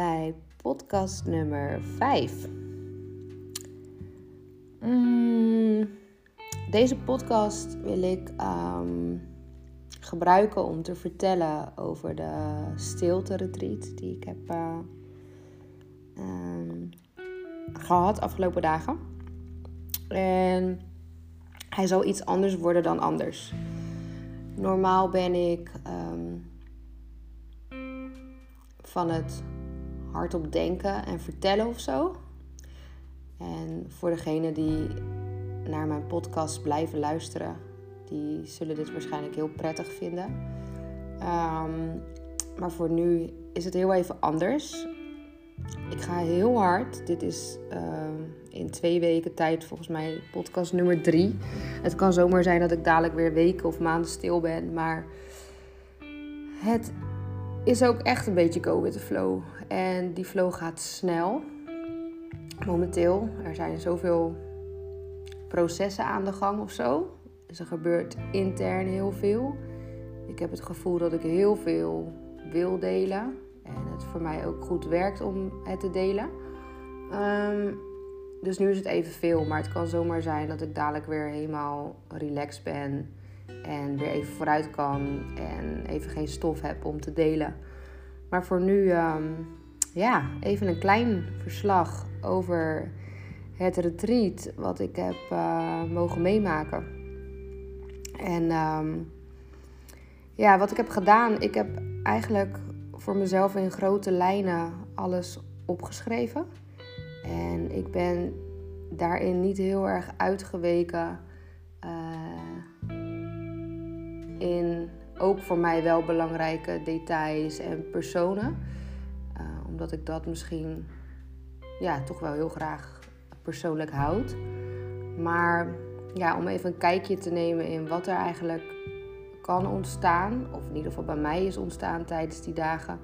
bij podcast nummer 5. Mm, deze podcast wil ik ehm, gebruiken om te vertellen over de stilte retreat die ik heb uh, um, gehad afgelopen dagen. En hij zal iets anders worden dan anders. Normaal ben ik um, van het hardop denken en vertellen of zo. En voor degenen die naar mijn podcast blijven luisteren, die zullen dit waarschijnlijk heel prettig vinden. Um, maar voor nu is het heel even anders. Ik ga heel hard. Dit is uh, in twee weken tijd volgens mij podcast nummer drie. Het kan zomaar zijn dat ik dadelijk weer weken of maanden stil ben. Maar het is ook echt een beetje go with the flow. En die flow gaat snel. Momenteel. Er zijn zoveel processen aan de gang of zo. Dus er gebeurt intern heel veel. Ik heb het gevoel dat ik heel veel wil delen. En het voor mij ook goed werkt om het te delen. Um, dus nu is het even veel. Maar het kan zomaar zijn dat ik dadelijk weer helemaal relaxed ben. En weer even vooruit kan. En even geen stof heb om te delen. Maar voor nu, um, ja, even een klein verslag over het retreat wat ik heb uh, mogen meemaken. En um, ja, wat ik heb gedaan, ik heb eigenlijk voor mezelf in grote lijnen alles opgeschreven. En ik ben daarin niet heel erg uitgeweken uh, in ook voor mij wel belangrijke details en personen. Omdat ik dat misschien ja, toch wel heel graag persoonlijk houd. Maar ja, om even een kijkje te nemen in wat er eigenlijk kan ontstaan, of in ieder geval bij mij is ontstaan tijdens die dagen,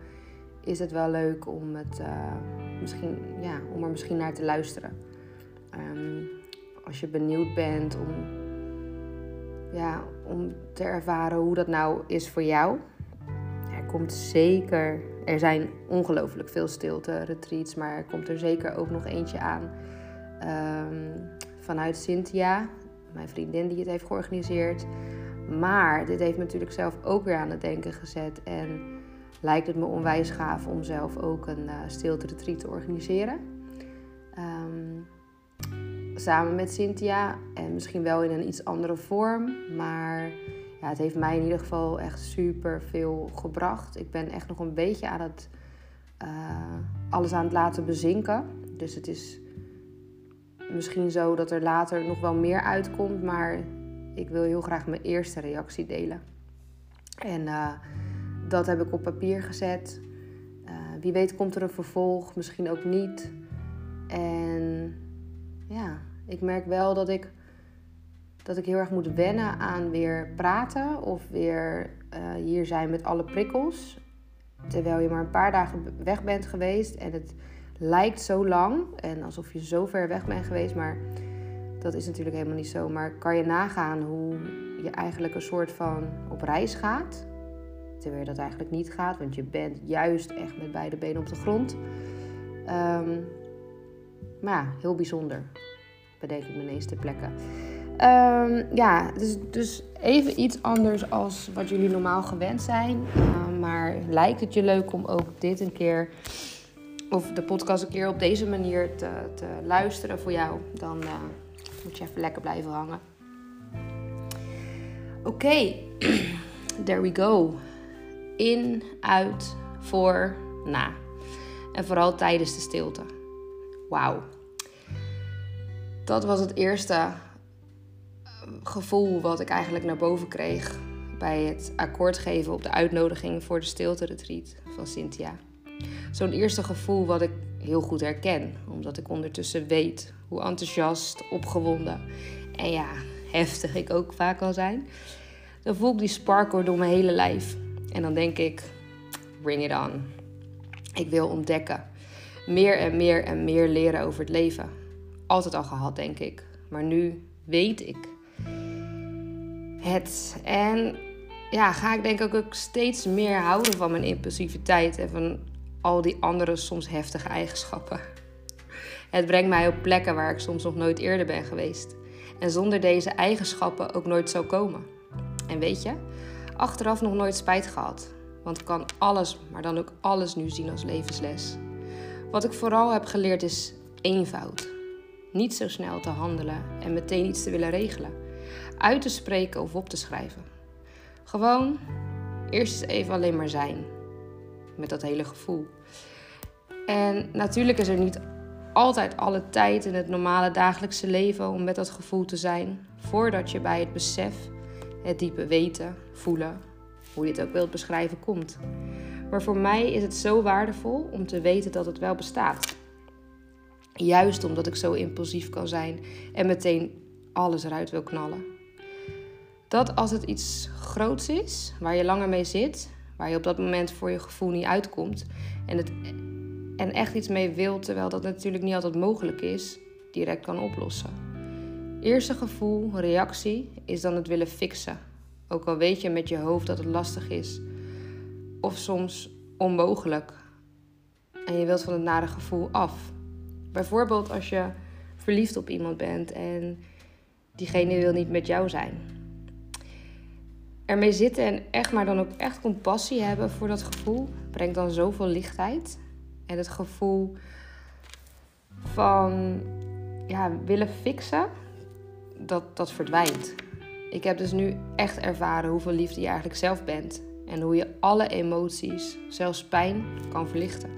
is het wel leuk om, het, uh, misschien, ja, om er misschien naar te luisteren. Um, als je benieuwd bent om, ja, om te ervaren hoe dat nou is voor jou. Er komt zeker, er zijn ongelooflijk veel stilte retreats, maar er komt er zeker ook nog eentje aan um, vanuit Cynthia, mijn vriendin die het heeft georganiseerd. Maar dit heeft me natuurlijk zelf ook weer aan het denken gezet. En lijkt het me onwijs gaaf om zelf ook een uh, stilte retreat te organiseren. Um, samen met Cynthia. En misschien wel in een iets andere vorm. Maar ja, het heeft mij in ieder geval echt super veel gebracht. Ik ben echt nog een beetje aan het uh, alles aan het laten bezinken. Dus het is misschien zo dat er later nog wel meer uitkomt. Maar ik wil heel graag mijn eerste reactie delen. En uh, dat heb ik op papier gezet. Uh, wie weet komt er een vervolg, misschien ook niet. En ja, ik merk wel dat ik, dat ik heel erg moet wennen aan weer praten of weer uh, hier zijn met alle prikkels. Terwijl je maar een paar dagen weg bent geweest en het lijkt zo lang en alsof je zo ver weg bent geweest, maar dat is natuurlijk helemaal niet zo. Maar kan je nagaan hoe je eigenlijk een soort van op reis gaat, terwijl dat eigenlijk niet gaat, want je bent juist echt met beide benen op de grond. Um, maar ja, heel bijzonder, bedenk ik me ineens ter plekke. Um, ja, dus, dus even iets anders als wat jullie normaal gewend zijn. Uh, maar lijkt het je leuk om ook dit een keer of de podcast een keer op deze manier te, te luisteren voor jou, dan uh, moet je even lekker blijven hangen. Oké, there we go. In, uit, voor, na. En vooral tijdens de stilte. Wauw. Dat was het eerste gevoel wat ik eigenlijk naar boven kreeg bij het akkoord geven op de uitnodiging voor de stilte retreat van Cynthia zo'n eerste gevoel wat ik heel goed herken. Omdat ik ondertussen weet hoe enthousiast, opgewonden en ja, heftig ik ook vaak al zijn. Dan voel ik die sparkle door mijn hele lijf. En dan denk ik, bring it on. Ik wil ontdekken. Meer en meer en meer leren over het leven. Altijd al gehad, denk ik. Maar nu weet ik het. En ja, ga ik denk ik ook steeds meer houden van mijn impulsiviteit en van al die andere soms heftige eigenschappen. Het brengt mij op plekken waar ik soms nog nooit eerder ben geweest. En zonder deze eigenschappen ook nooit zou komen. En weet je, achteraf nog nooit spijt gehad. Want ik kan alles, maar dan ook alles nu zien als levensles. Wat ik vooral heb geleerd is eenvoud. Niet zo snel te handelen en meteen iets te willen regelen. Uit te spreken of op te schrijven. Gewoon eerst eens even alleen maar zijn. Met dat hele gevoel. En natuurlijk is er niet altijd alle tijd in het normale dagelijkse leven om met dat gevoel te zijn. Voordat je bij het besef, het diepe weten, voelen, hoe je het ook wilt beschrijven, komt. Maar voor mij is het zo waardevol om te weten dat het wel bestaat. Juist omdat ik zo impulsief kan zijn en meteen alles eruit wil knallen. Dat als het iets groots is, waar je langer mee zit, waar je op dat moment voor je gevoel niet uitkomt en, het, en echt iets mee wilt, terwijl dat natuurlijk niet altijd mogelijk is, direct kan oplossen. Eerste gevoel, reactie, is dan het willen fixen. Ook al weet je met je hoofd dat het lastig is, of soms onmogelijk. En je wilt van het nare gevoel af. Bijvoorbeeld als je verliefd op iemand bent en diegene wil niet met jou zijn. Ermee zitten en echt maar dan ook echt compassie hebben voor dat gevoel brengt dan zoveel lichtheid. En het gevoel van ja, willen fixen, dat, dat verdwijnt. Ik heb dus nu echt ervaren hoeveel liefde je eigenlijk zelf bent. En hoe je alle emoties, zelfs pijn, kan verlichten.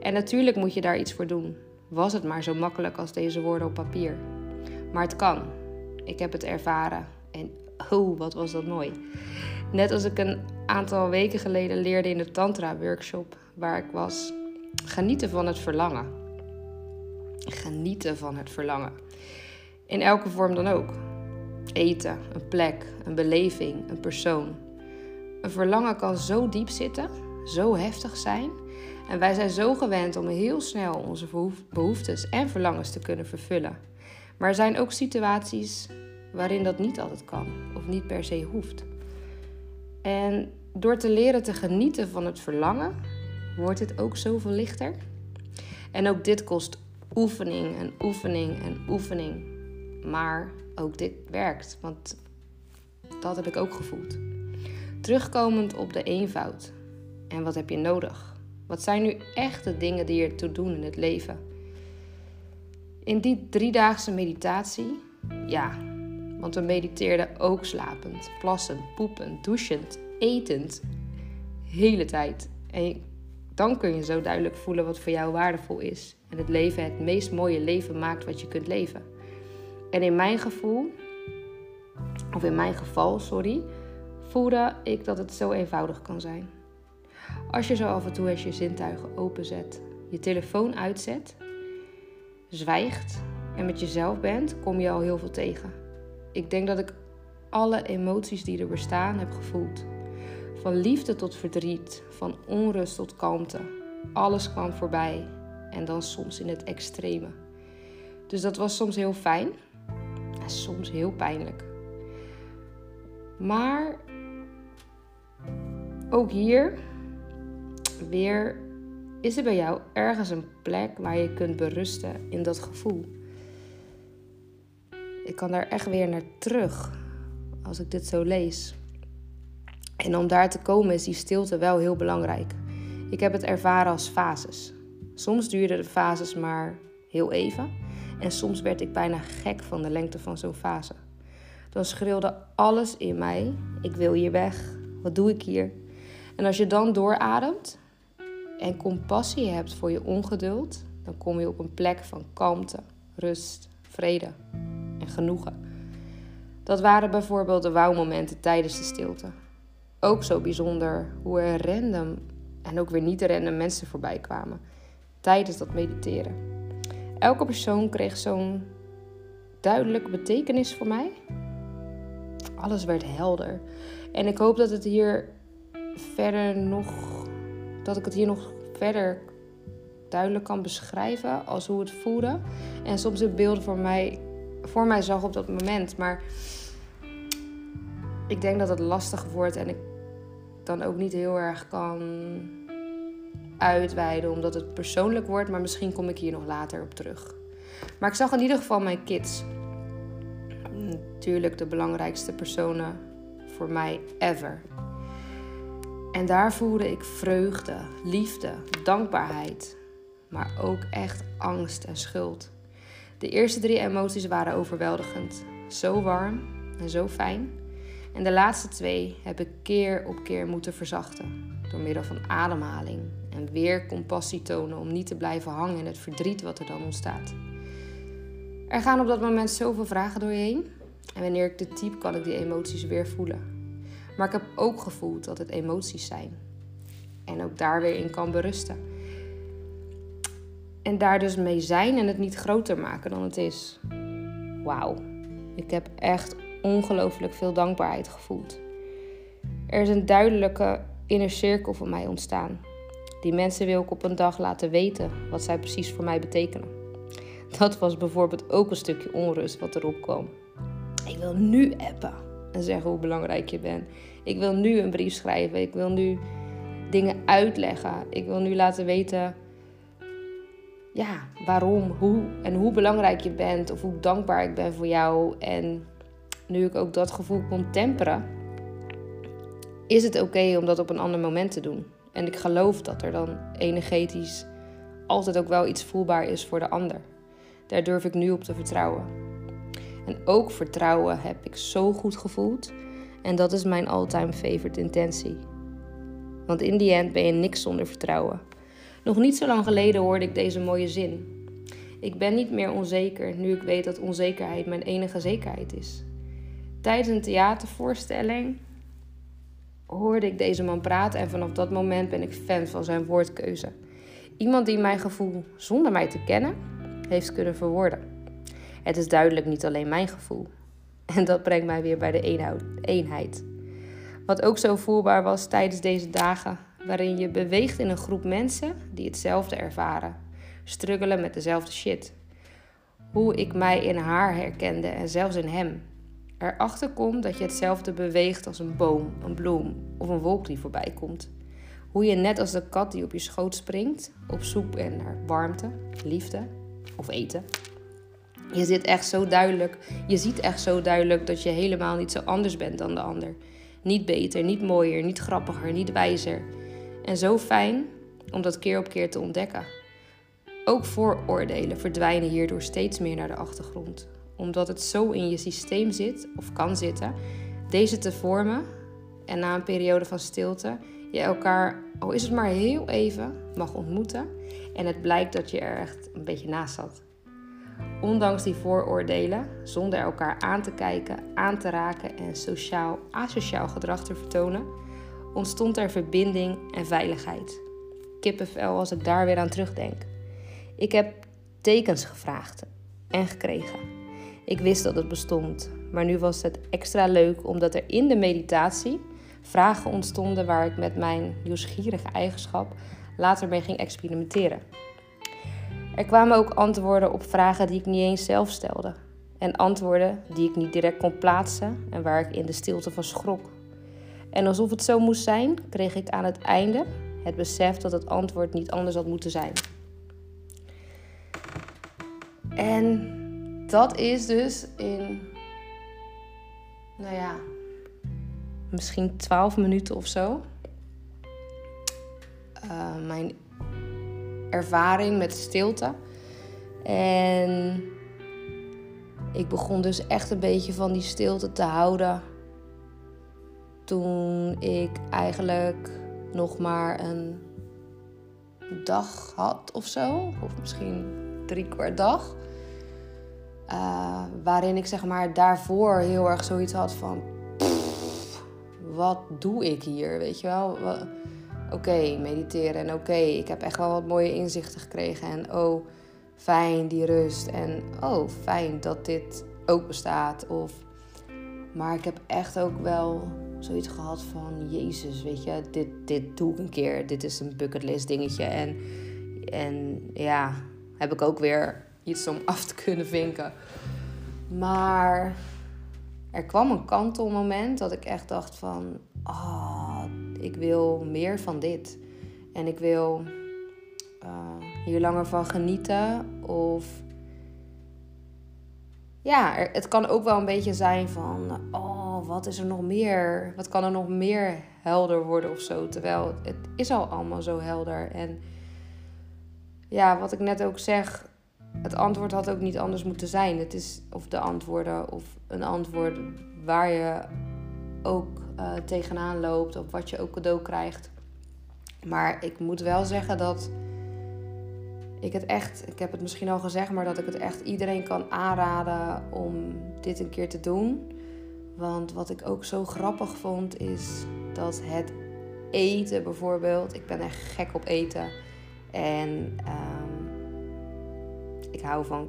En natuurlijk moet je daar iets voor doen. Was het maar zo makkelijk als deze woorden op papier. Maar het kan. Ik heb het ervaren. En oh, wat was dat mooi. Net als ik een aantal weken geleden leerde in de Tantra-workshop waar ik was. Genieten van het verlangen. Genieten van het verlangen. In elke vorm dan ook. Eten, een plek, een beleving, een persoon. Een verlangen kan zo diep zitten, zo heftig zijn. En wij zijn zo gewend om heel snel onze behoeftes en verlangens te kunnen vervullen. Maar er zijn ook situaties waarin dat niet altijd kan of niet per se hoeft. En door te leren te genieten van het verlangen, wordt het ook zoveel lichter. En ook dit kost oefening en oefening en oefening. Maar ook dit werkt, want dat heb ik ook gevoeld. Terugkomend op de eenvoud. En wat heb je nodig? Wat zijn nu echt de dingen die je toe doen in het leven? In die driedaagse meditatie, ja, want we mediteerden ook slapend, plassend, poepend, douchend, etend, hele tijd. En dan kun je zo duidelijk voelen wat voor jou waardevol is. En het leven het meest mooie leven maakt wat je kunt leven. En in mijn gevoel, of in mijn geval, sorry, voelde ik dat het zo eenvoudig kan zijn. Als je zo af en toe eens je zintuigen openzet, je telefoon uitzet, zwijgt en met jezelf bent, kom je al heel veel tegen. Ik denk dat ik alle emoties die er bestaan heb gevoeld. Van liefde tot verdriet, van onrust tot kalmte. Alles kwam voorbij en dan soms in het extreme. Dus dat was soms heel fijn en soms heel pijnlijk. Maar ook hier weer is er bij jou ergens een plek waar je kunt berusten in dat gevoel. Ik kan daar echt weer naar terug als ik dit zo lees. En om daar te komen is die stilte wel heel belangrijk. Ik heb het ervaren als fases. Soms duurden de fases maar heel even en soms werd ik bijna gek van de lengte van zo'n fase. Dan schreeuwde alles in mij: ik wil hier weg. Wat doe ik hier? En als je dan doorademt en compassie hebt voor je ongeduld, dan kom je op een plek van kalmte, rust, vrede genoegen. Dat waren bijvoorbeeld de wauwmomenten tijdens de stilte. Ook zo bijzonder hoe er random en ook weer niet random mensen voorbij kwamen tijdens dat mediteren. Elke persoon kreeg zo'n duidelijke betekenis voor mij. Alles werd helder. En ik hoop dat het hier verder nog. dat ik het hier nog verder duidelijk kan beschrijven als hoe het voelde. En soms de beelden voor mij, voor mij zag op dat moment. Maar ik denk dat het lastig wordt en ik dan ook niet heel erg kan uitweiden omdat het persoonlijk wordt, maar misschien kom ik hier nog later op terug. Maar ik zag in ieder geval mijn kids. Natuurlijk de belangrijkste personen voor mij ever. En daar voelde ik vreugde, liefde, dankbaarheid, maar ook echt angst en schuld. De eerste drie emoties waren overweldigend. Zo warm en zo fijn. En de laatste twee heb ik keer op keer moeten verzachten. Door middel van ademhaling en weer compassie tonen om niet te blijven hangen in het verdriet wat er dan ontstaat. Er gaan op dat moment zoveel vragen door je heen. En wanneer ik dit type, kan ik die emoties weer voelen. Maar ik heb ook gevoeld dat het emoties zijn. En ook daar weer in kan berusten. En daar dus mee zijn en het niet groter maken dan het is. Wauw. Ik heb echt ongelooflijk veel dankbaarheid gevoeld. Er is een duidelijke inner cirkel voor mij ontstaan. Die mensen wil ik op een dag laten weten wat zij precies voor mij betekenen. Dat was bijvoorbeeld ook een stukje onrust wat erop kwam. Ik wil nu appen en zeggen hoe belangrijk je bent. Ik wil nu een brief schrijven. Ik wil nu dingen uitleggen. Ik wil nu laten weten ja, waarom, hoe en hoe belangrijk je bent of hoe dankbaar ik ben voor jou. En nu ik ook dat gevoel kon temperen, is het oké om dat op een ander moment te doen. En ik geloof dat er dan energetisch altijd ook wel iets voelbaar is voor de ander. Daar durf ik nu op te vertrouwen. En ook vertrouwen heb ik zo goed gevoeld. En dat is mijn all-time favorite intentie. Want in die end ben je niks zonder vertrouwen. Nog niet zo lang geleden hoorde ik deze mooie zin. Ik ben niet meer onzeker nu ik weet dat onzekerheid mijn enige zekerheid is. Tijdens een theatervoorstelling hoorde ik deze man praten en vanaf dat moment ben ik fan van zijn woordkeuze. Iemand die mijn gevoel zonder mij te kennen heeft kunnen verwoorden. Het is duidelijk niet alleen mijn gevoel. En dat brengt mij weer bij de eenheid. Wat ook zo voelbaar was tijdens deze dagen, waarin je beweegt in een groep mensen die hetzelfde ervaren, struggelen met dezelfde shit. Hoe ik mij in haar herkende en zelfs in hem. Erachter komt dat je hetzelfde beweegt als een boom, een bloem of een wolk die voorbij komt. Hoe je net als de kat die op je schoot springt, op zoek bent naar warmte, liefde of eten. Je zit echt zo duidelijk, je ziet echt zo duidelijk dat je helemaal niet zo anders bent dan de ander. Niet beter, niet mooier, niet grappiger, niet wijzer. En zo fijn om dat keer op keer te ontdekken. Ook vooroordelen verdwijnen hierdoor steeds meer naar de achtergrond. Omdat het zo in je systeem zit, of kan zitten, deze te vormen en na een periode van stilte je elkaar, al is het maar heel even, mag ontmoeten. En het blijkt dat je er echt een beetje naast zat. Ondanks die vooroordelen, zonder elkaar aan te kijken, aan te raken en sociaal asociaal gedrag te vertonen, ontstond er verbinding en veiligheid. Kippenvel als ik daar weer aan terugdenk. Ik heb tekens gevraagd en gekregen. Ik wist dat het bestond, maar nu was het extra leuk omdat er in de meditatie vragen ontstonden waar ik met mijn nieuwsgierige eigenschap later mee ging experimenteren. Er kwamen ook antwoorden op vragen die ik niet eens zelf stelde. En antwoorden die ik niet direct kon plaatsen en waar ik in de stilte van schrok. En alsof het zo moest zijn, kreeg ik aan het einde het besef dat het antwoord niet anders had moeten zijn. En dat is dus in, nou ja, misschien 12 minuten of zo. Uh, mijn ervaring met stilte. En ik begon dus echt een beetje van die stilte te houden. Toen ik eigenlijk nog maar een dag had of zo. Of misschien drie kwart dag. Uh, waarin ik zeg maar daarvoor heel erg zoiets had van... wat doe ik hier, weet je wel? oké, mediteren en oké, ik heb echt wel wat mooie inzichten gekregen. En oh, fijn die rust. En oh, fijn dat dit ook bestaat. Of, maar ik heb echt ook wel zoiets gehad van, Jezus, weet je, dit, dit doe ik een keer. Dit is een bucketlist dingetje. En, en ja, heb ik ook weer iets om af te kunnen vinken. Maar er kwam een kantelmoment dat ik echt dacht van... Oh, ik wil meer van dit. En ik wil hier langer van genieten. Of ja, het kan ook wel een beetje zijn van, oh, wat is er nog meer? Wat kan er nog meer helder worden of zo? Terwijl het is al allemaal zo helder. En ja, wat ik net ook zeg, het antwoord had ook niet anders moeten zijn. Het is, of de antwoorden, of een antwoord waar je ook uh, tegenaan loopt, of wat je ook cadeau krijgt. Maar ik moet wel zeggen dat ik het echt, ik heb het misschien al gezegd, maar dat ik het echt iedereen kan aanraden om dit een keer te doen. Want wat ik ook zo grappig vond is dat het eten bijvoorbeeld, ik ben echt gek op eten. En um, ik hou van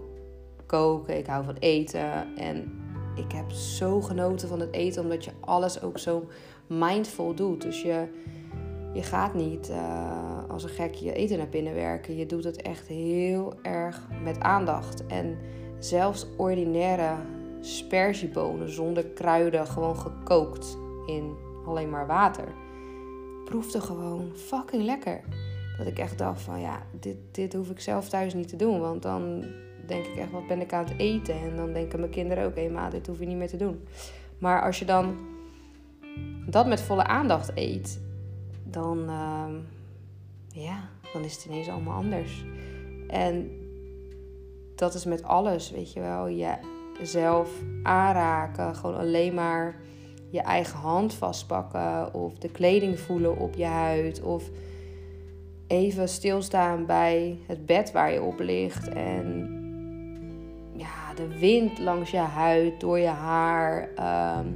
koken, ik hou van eten. En ik heb zo genoten van het eten, omdat je alles ook zo mindful doet. Dus je, je gaat niet uh, als een gek je eten naar binnen werken. Je doet het echt heel erg met aandacht. En zelfs ordinaire sperziebonen zonder kruiden, gewoon gekookt in alleen maar water. Proefde gewoon fucking lekker. Dat ik echt dacht van ja, dit, dit hoef ik zelf thuis niet te doen. Want dan denk ik echt, wat ben ik aan het eten? En dan denken mijn kinderen ook, hé dit hoef je niet meer te doen. Maar als je dan dat met volle aandacht eet, dan, uh, ja, dan is het ineens allemaal anders. En dat is met alles, weet je wel. Jezelf aanraken, gewoon alleen maar je eigen hand vastpakken of de kleding voelen op je huid of even stilstaan bij het bed waar je op ligt en ja, de wind langs je huid, door je haar, ehm,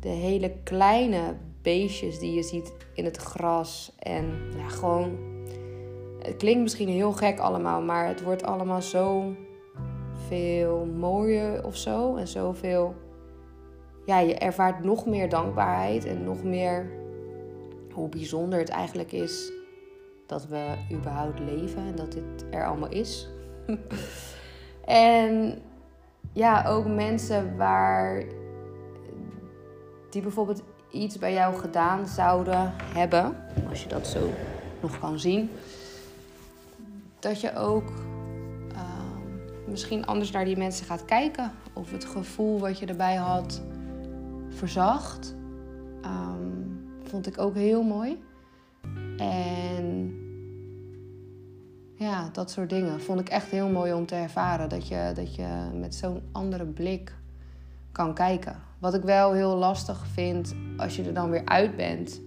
de hele kleine beestjes die je ziet in het gras en ja, gewoon, het klinkt misschien heel gek allemaal, maar het wordt allemaal zo veel mooier of zo en zoveel, ja, je ervaart nog meer dankbaarheid en nog meer hoe bijzonder het eigenlijk is dat we überhaupt leven en dat dit er allemaal is. en ja, ook mensen waar die bijvoorbeeld iets bij jou gedaan zouden hebben, als je dat zo nog kan zien, dat je ook ehm, misschien anders naar die mensen gaat kijken of het gevoel wat je erbij had verzacht. Um, vond ik ook heel mooi. En ja, dat soort dingen vond ik echt heel mooi om te ervaren. Dat je, dat je met zo'n andere blik kan kijken. Wat ik wel heel lastig vind als je er dan weer uit bent,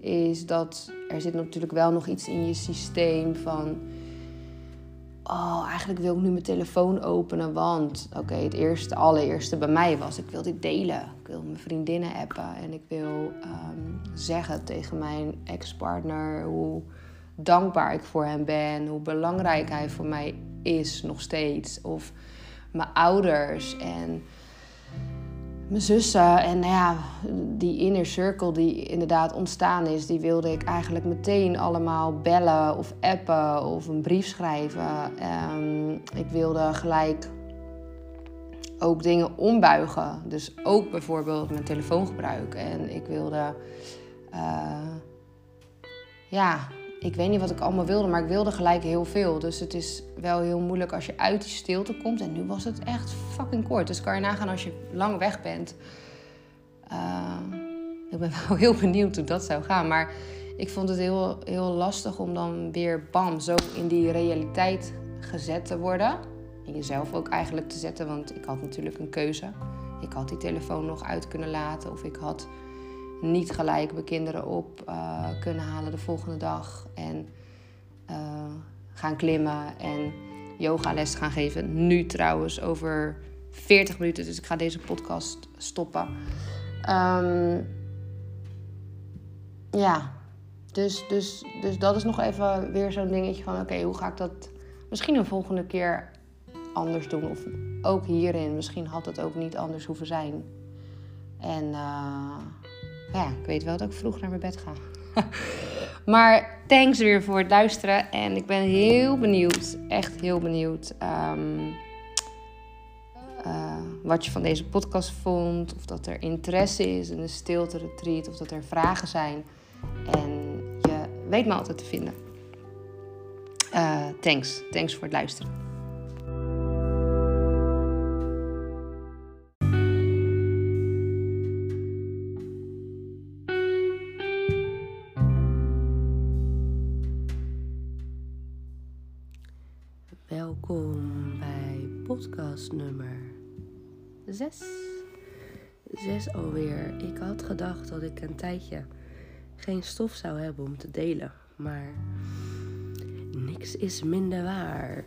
is dat er zit natuurlijk wel nog iets in je systeem van. Oh, eigenlijk wil ik nu mijn telefoon openen, want oké, het eerste, allereerste bij mij was, ik wil dit delen. Ik wil mijn vriendinnen appen en ik wil ehm, zeggen tegen mijn ex-partner hoe dankbaar ik voor hem ben, hoe belangrijk hij voor mij is nog steeds. Of mijn ouders en mijn zussen. En nou ja, die inner circle die inderdaad ontstaan is, die wilde ik eigenlijk meteen allemaal bellen of appen of een brief schrijven. Um, ik wilde gelijk ook dingen ombuigen. Dus ook bijvoorbeeld mijn telefoongebruik. En ik wilde. Uh, ja, ik weet niet wat ik allemaal wilde, maar ik wilde gelijk heel veel. Dus het is wel heel moeilijk als je uit die stilte komt. En nu was het echt fucking kort. Dus kan je nagaan als je lang weg bent. Uh, ik ben wel heel benieuwd hoe dat zou gaan. Maar ik vond het heel, heel lastig om dan weer bam, zo in die realiteit gezet te worden. En jezelf ook eigenlijk te zetten, want ik had natuurlijk een keuze. Ik had die telefoon nog uit kunnen laten of ik had niet gelijk mijn kinderen op uh, kunnen halen de volgende dag. En uh, gaan klimmen en yogales gaan geven. Nu trouwens over 40 minuten, dus ik ga deze podcast stoppen. Um, ja, dus, dus, dus dat is nog even weer zo'n dingetje van... oké, hoe ga ik dat misschien een volgende keer anders doen? Of ook hierin, misschien had het ook niet anders hoeven zijn. En... Uh, ja, ik weet wel dat ik vroeg naar mijn bed ga. maar thanks weer voor het luisteren. En ik ben heel benieuwd, echt heel benieuwd. Um, uh, wat je van deze podcast vond. Of dat er interesse is in de stilte retreat. Of dat er vragen zijn. En je weet me altijd te vinden. Uh, thanks. Thanks voor het luisteren. Nummer 6. 6 alweer. Ik had gedacht dat ik een tijdje geen stof zou hebben om te delen, maar niks is minder waar.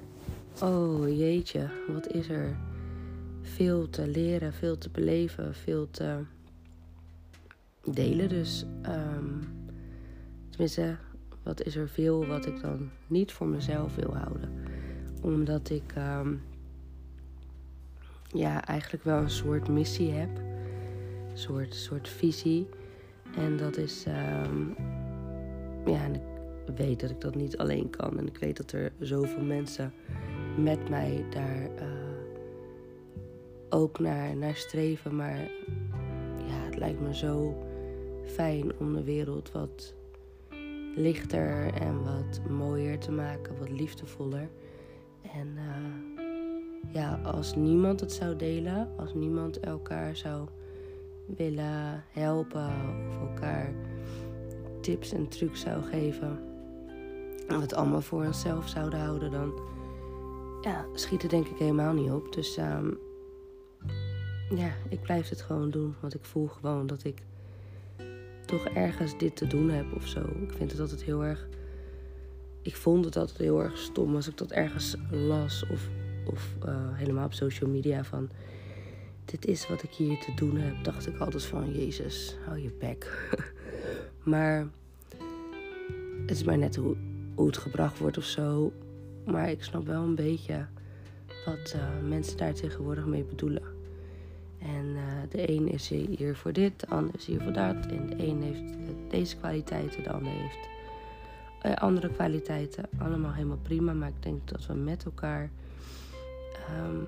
Oh jeetje, wat is er veel te leren, veel te beleven, veel te delen. Dus, um, tenminste, wat is er veel wat ik dan niet voor mezelf wil houden. Omdat ik um, ja, eigenlijk wel een soort missie heb. Een soort, soort visie. En dat is, um, ja, en ik weet dat ik dat niet alleen kan. En ik weet dat er zoveel mensen met mij daar uh, ook naar, naar streven. Maar ja, het lijkt me zo fijn om de wereld wat lichter en wat mooier te maken, wat liefdevoller. En uh, ja, als niemand het zou delen, als niemand elkaar zou willen helpen of elkaar tips en trucs zou geven en we het allemaal voor onszelf zouden houden, dan ja, schiet het denk ik helemaal niet op. Dus um, ja, ik blijf het gewoon doen, want ik voel gewoon dat ik toch ergens dit te doen heb of zo. Ik vind het altijd heel erg. Ik vond het altijd heel erg stom als ik dat ergens las of, of uh, helemaal op social media van. Dit is wat ik hier te doen heb. Dacht ik altijd van Jezus, hou je bek. maar het is maar net hoe, het gebracht wordt of zo. Maar ik snap wel een beetje wat uh, mensen daar tegenwoordig mee bedoelen. En uh, de een is hier voor dit, de ander is hier voor dat. En de een heeft deze kwaliteiten, de ander heeft andere kwaliteiten. Allemaal helemaal prima, maar ik denk dat we met elkaar um,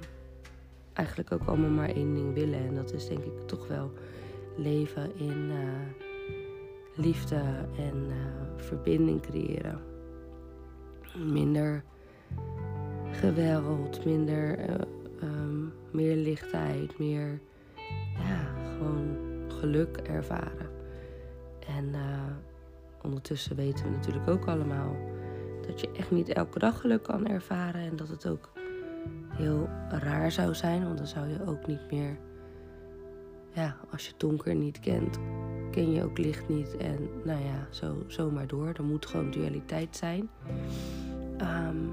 eigenlijk ook allemaal maar één ding willen. En dat is denk ik toch wel leven in uh, liefde en verbinding creëren. Minder geweld, minder, um, meer lichtheid, meer ja, gewoon geluk ervaren. En ondertussen weten we natuurlijk ook allemaal dat je echt niet elke dag geluk kan ervaren. En dat het ook heel raar zou zijn, want dan zou je ook niet meer, ja, als je donker niet kent, ken je ook licht niet. En nou ja, zo, zo maar door. Er moet gewoon dualiteit zijn. Um,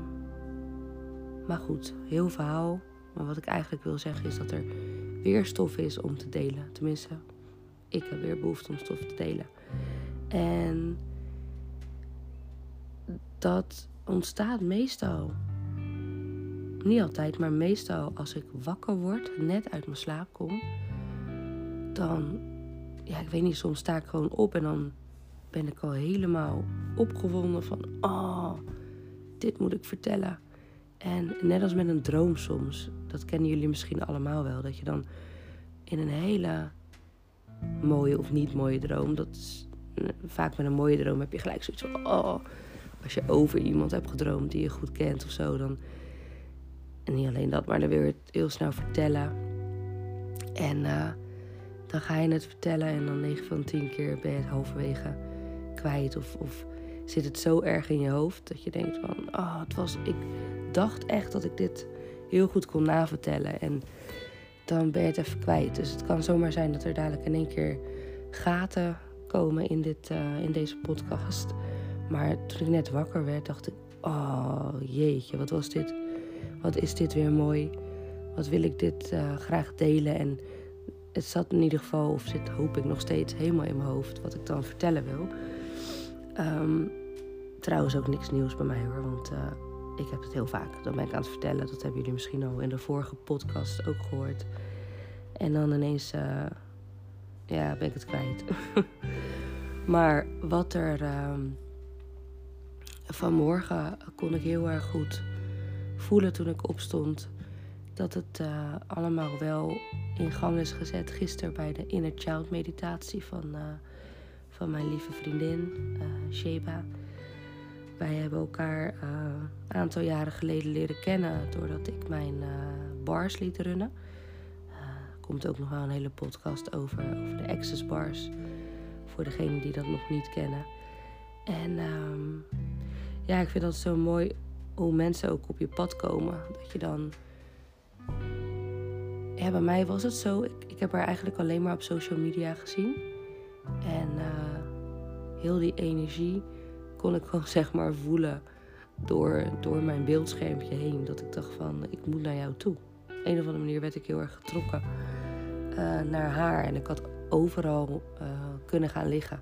maar goed, heel verhaal. Maar wat ik eigenlijk wil zeggen is dat er weer stof is om te delen. Tenminste, ik heb weer behoefte om stof te delen. En dat ontstaat meestal. Niet altijd, maar meestal als ik wakker word, net uit mijn slaap kom. Dan, ja, ik weet niet, soms sta ik gewoon op en dan ben ik al helemaal opgewonden van, oh, dit moet ik vertellen. En net als met een droom soms, dat kennen jullie misschien allemaal wel, dat je dan in een hele mooie of niet mooie droom, dat is, vaak met een mooie droom heb je gelijk zoiets van, oh, als je over iemand hebt gedroomd die je goed kent of zo, dan, en niet alleen dat, maar dan wil je het heel snel vertellen. En uh, dan ga je het vertellen en dan 9 van 10 keer ben je het halverwege kwijt of, of zit het zo erg in je hoofd dat je denkt van, oh, het was, ik dacht echt dat ik dit heel goed kon navertellen. En dan ben je het even kwijt. Dus het kan zomaar zijn dat er dadelijk in één keer gaten komen in, dit, uh, in deze podcast. Maar toen ik net wakker werd, dacht ik: Oh jeetje, wat was dit? Wat is dit weer mooi? Wat wil ik dit uh, graag delen? En het zat in ieder geval, of zit hoop ik nog steeds helemaal in mijn hoofd, wat ik dan vertellen wil. Um, trouwens ook niks nieuws bij mij hoor, want uh, ik heb het heel vaak. Dan ben ik aan het vertellen. Dat hebben jullie misschien al in de vorige podcast ook gehoord. En dan ineens, uh, ja, ben ik het kwijt. maar wat er uh, vanmorgen kon ik heel erg goed voelen toen ik opstond. Dat het uh, allemaal wel in gang is gezet gisteren bij de Inner Child meditatie van, uh, van mijn lieve vriendin Sheba. Wij hebben elkaar een aantal jaren geleden leren kennen doordat ik mijn bars liet runnen. Er komt ook nog wel een hele podcast over, over de Access Bars. Voor degenen die dat nog niet kennen. En um, ja, ik vind dat zo mooi hoe mensen ook op je pad komen. Dat je dan. Ja, bij mij was het zo. Ik, ik heb haar eigenlijk alleen maar op social media gezien. En uh, heel die energie kon ik gewoon zeg maar voelen door, door mijn beeldschermpje heen. Dat ik dacht van, ik moet naar jou toe. Op een of andere manier werd ik heel erg getrokken uh, naar haar. En ik had overal uh, kunnen gaan liggen.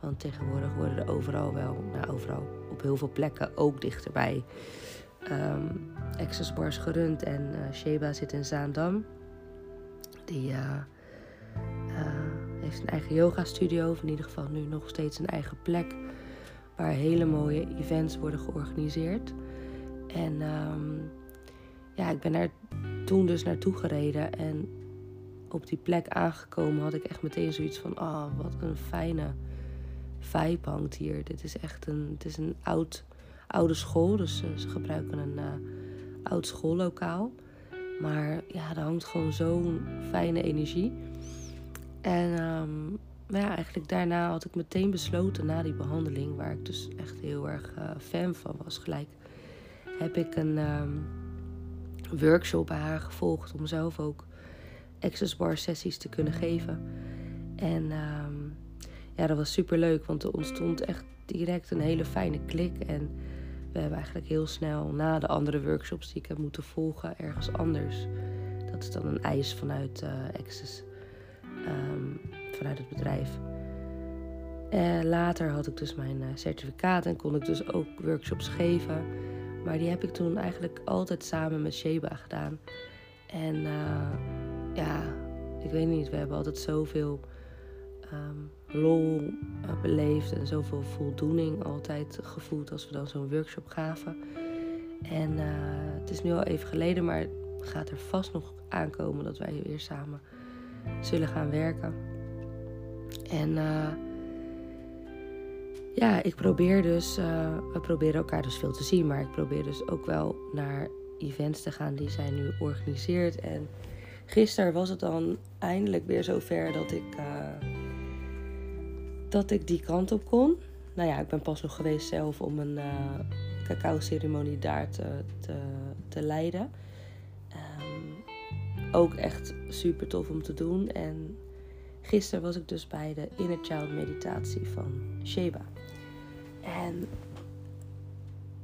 Want tegenwoordig worden er overal wel, nou overal, op heel veel plekken ook dichterbij um, Access Bars gerund. En uh, Sheba zit in Zaandam. Die uh, uh, heeft een eigen yoga studio, of in ieder geval nu nog steeds een eigen plek. Waar hele mooie events worden georganiseerd. En um, ja, ik ben daar toen dus naartoe gereden. En op die plek aangekomen had ik echt meteen zoiets van... Oh, wat een fijne vibe hangt hier. Dit is echt een, het is een oud, oude school. Dus uh, ze gebruiken een uh, oud schoollokaal. Maar ja, er hangt gewoon zo'n fijne energie. En um, ja, eigenlijk daarna had ik meteen besloten, na die behandeling, waar ik dus echt heel erg uh, fan van was, gelijk, heb ik een um, workshop bij haar gevolgd om zelf ook access bar sessies te kunnen geven. En um, ja, dat was super leuk, want er ontstond echt direct een hele fijne klik. En we hebben eigenlijk heel snel na de andere workshops die ik heb moeten volgen, ergens anders. Dat is dan een eis vanuit uh, Access, um, vanuit het bedrijf. En later had ik dus mijn uh, certificaat en kon ik dus ook workshops geven. Maar die heb ik toen eigenlijk altijd samen met Sheba gedaan. En ja, ik weet niet, we hebben altijd zoveel um, lol beleefd en zoveel voldoening altijd gevoeld als we dan zo'n workshop gaven. En uh, het is nu al even geleden, maar het gaat er vast nog aankomen dat wij weer samen zullen gaan werken. En uh, ja, ik probeer dus, we proberen elkaar dus veel te zien, maar ik probeer dus ook wel naar events te gaan die zij nu organiseert. En gisteren was het dan eindelijk weer zover dat ik dat ik die kant op kon. Nou ja, ik ben pas nog geweest zelf om een uh, cacao-ceremonie daar te, te, leiden. Um, ook echt super tof om te doen. En gisteren was ik dus bij de Inner Child meditatie van Sheba. En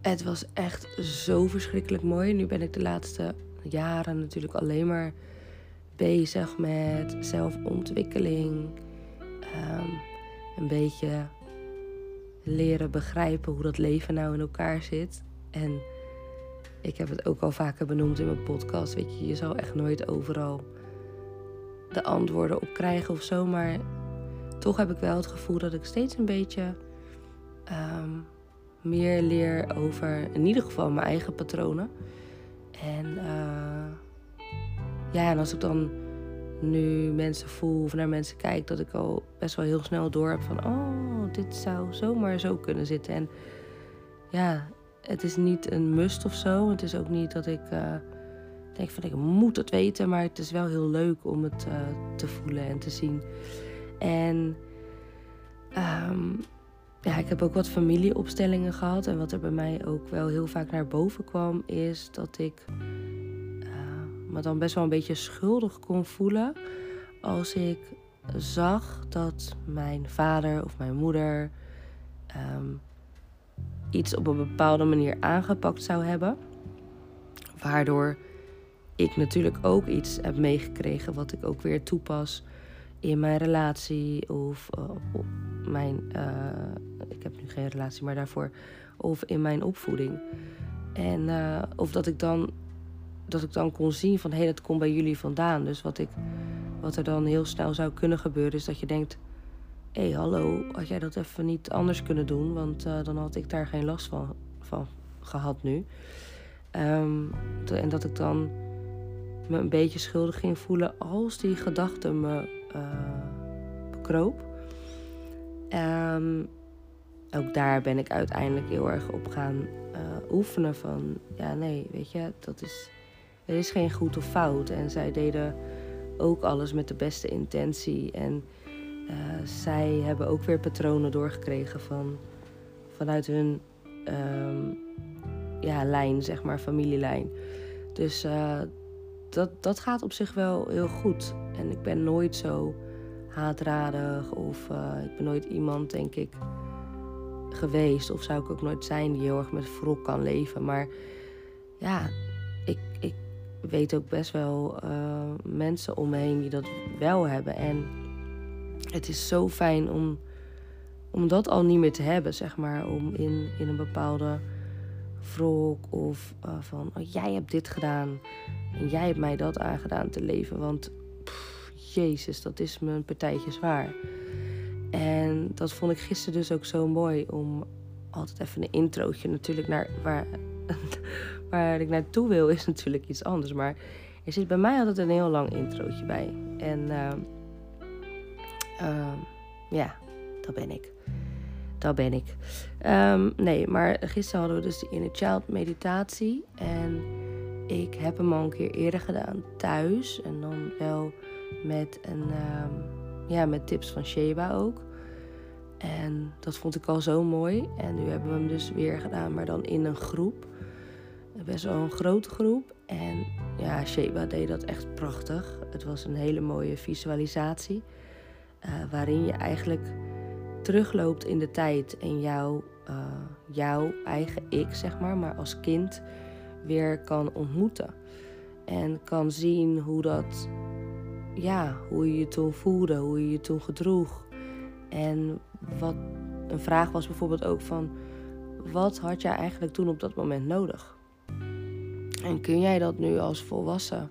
het was echt zo verschrikkelijk mooi. Nu ben ik de laatste jaren natuurlijk alleen maar bezig met zelfontwikkeling. Um, een beetje leren begrijpen hoe dat leven nou in elkaar zit. En ik heb het ook al vaker benoemd in mijn podcast. Weet je, je zal echt nooit overal de antwoorden op krijgen of zo. Maar toch heb ik wel het gevoel dat ik steeds een beetje um, meer leer over in ieder geval mijn eigen patronen. En uh, ja, en als ik dan nu mensen voel of naar mensen kijk, dat ik al best wel heel snel door heb van, oh, dit zou zomaar zo kunnen zitten. En ja, het is niet een must of zo. Het is ook niet dat ik uh, denk van, ik moet het weten, maar het is wel heel leuk om het uh, te voelen en te zien. En um, ja, ik heb ook wat familieopstellingen gehad. En wat er bij mij ook wel heel vaak naar boven kwam, is dat ik me dan best wel een beetje schuldig kon voelen als ik zag dat mijn vader of mijn moeder um, iets op een bepaalde manier aangepakt zou hebben. Waardoor ik natuurlijk ook iets heb meegekregen wat ik ook weer toepas in mijn relatie of uh, mijn. Uh, ik heb nu geen relatie, maar daarvoor. Of in mijn opvoeding. En uh, of dat ik dan dat ik dan kon zien van hé, hey, dat komt bij jullie vandaan. Dus wat, ik, wat er dan heel snel zou kunnen gebeuren is dat je denkt... hé, hey, hallo, had jij dat even niet anders kunnen doen? Want uh, dan had ik daar geen last van, van gehad nu. Um, en dat ik dan me een beetje schuldig ging voelen als die gedachte me uh, bekroop. Um, ook daar ben ik uiteindelijk heel erg op gaan eh, oefenen van... Ja, nee, weet je, dat is, er is geen goed of fout. En zij deden ook alles met de beste intentie. En uh, zij hebben ook weer patronen doorgekregen van, vanuit hun um, ja, lijn, zeg maar, familielijn. Dus uh, dat, dat gaat op zich wel heel goed. En ik ben nooit zo haatradig of uh, ik ben nooit iemand, denk ik, geweest. Of zou ik ook nooit zijn die heel erg met wrok kan leven. Maar ja, weet ook best wel uh, mensen om me heen die dat wel hebben. En het is zo fijn om, om dat al niet meer te hebben, zeg maar. Om in, in een bepaalde wrok of uh, van oh, jij hebt dit gedaan en jij hebt mij dat aangedaan te leven. Want jezus, dat is me een partijtje zwaar. En dat vond ik gisteren dus ook zo mooi om altijd even een introotje natuurlijk naar waar, waar ik naartoe wil is natuurlijk iets anders. Maar er zit bij mij altijd een heel lang introotje bij. En uh, uh, ja, dat ben ik. Dat ben ik. Um, nee, maar gisteren hadden we dus de Inner Child meditatie. En ik heb hem al een keer eerder gedaan thuis. En dan wel met, een, ja, met tips van Sheba ook. En dat vond ik al zo mooi. En nu hebben we hem dus weer gedaan, maar dan in een groep. Best wel een grote groep. En ja, Sheba deed dat echt prachtig. Het was een hele mooie visualisatie. Uh, waarin je eigenlijk terugloopt in de tijd en jouw, uh, jouw eigen ik, zeg maar, maar als kind weer kan ontmoeten. En kan zien hoe dat, ja, hoe je je toen voelde, hoe je je toen gedroeg. En wat een vraag was bijvoorbeeld ook van, wat had jij eigenlijk toen op dat moment nodig? En kun jij dat nu als volwassen,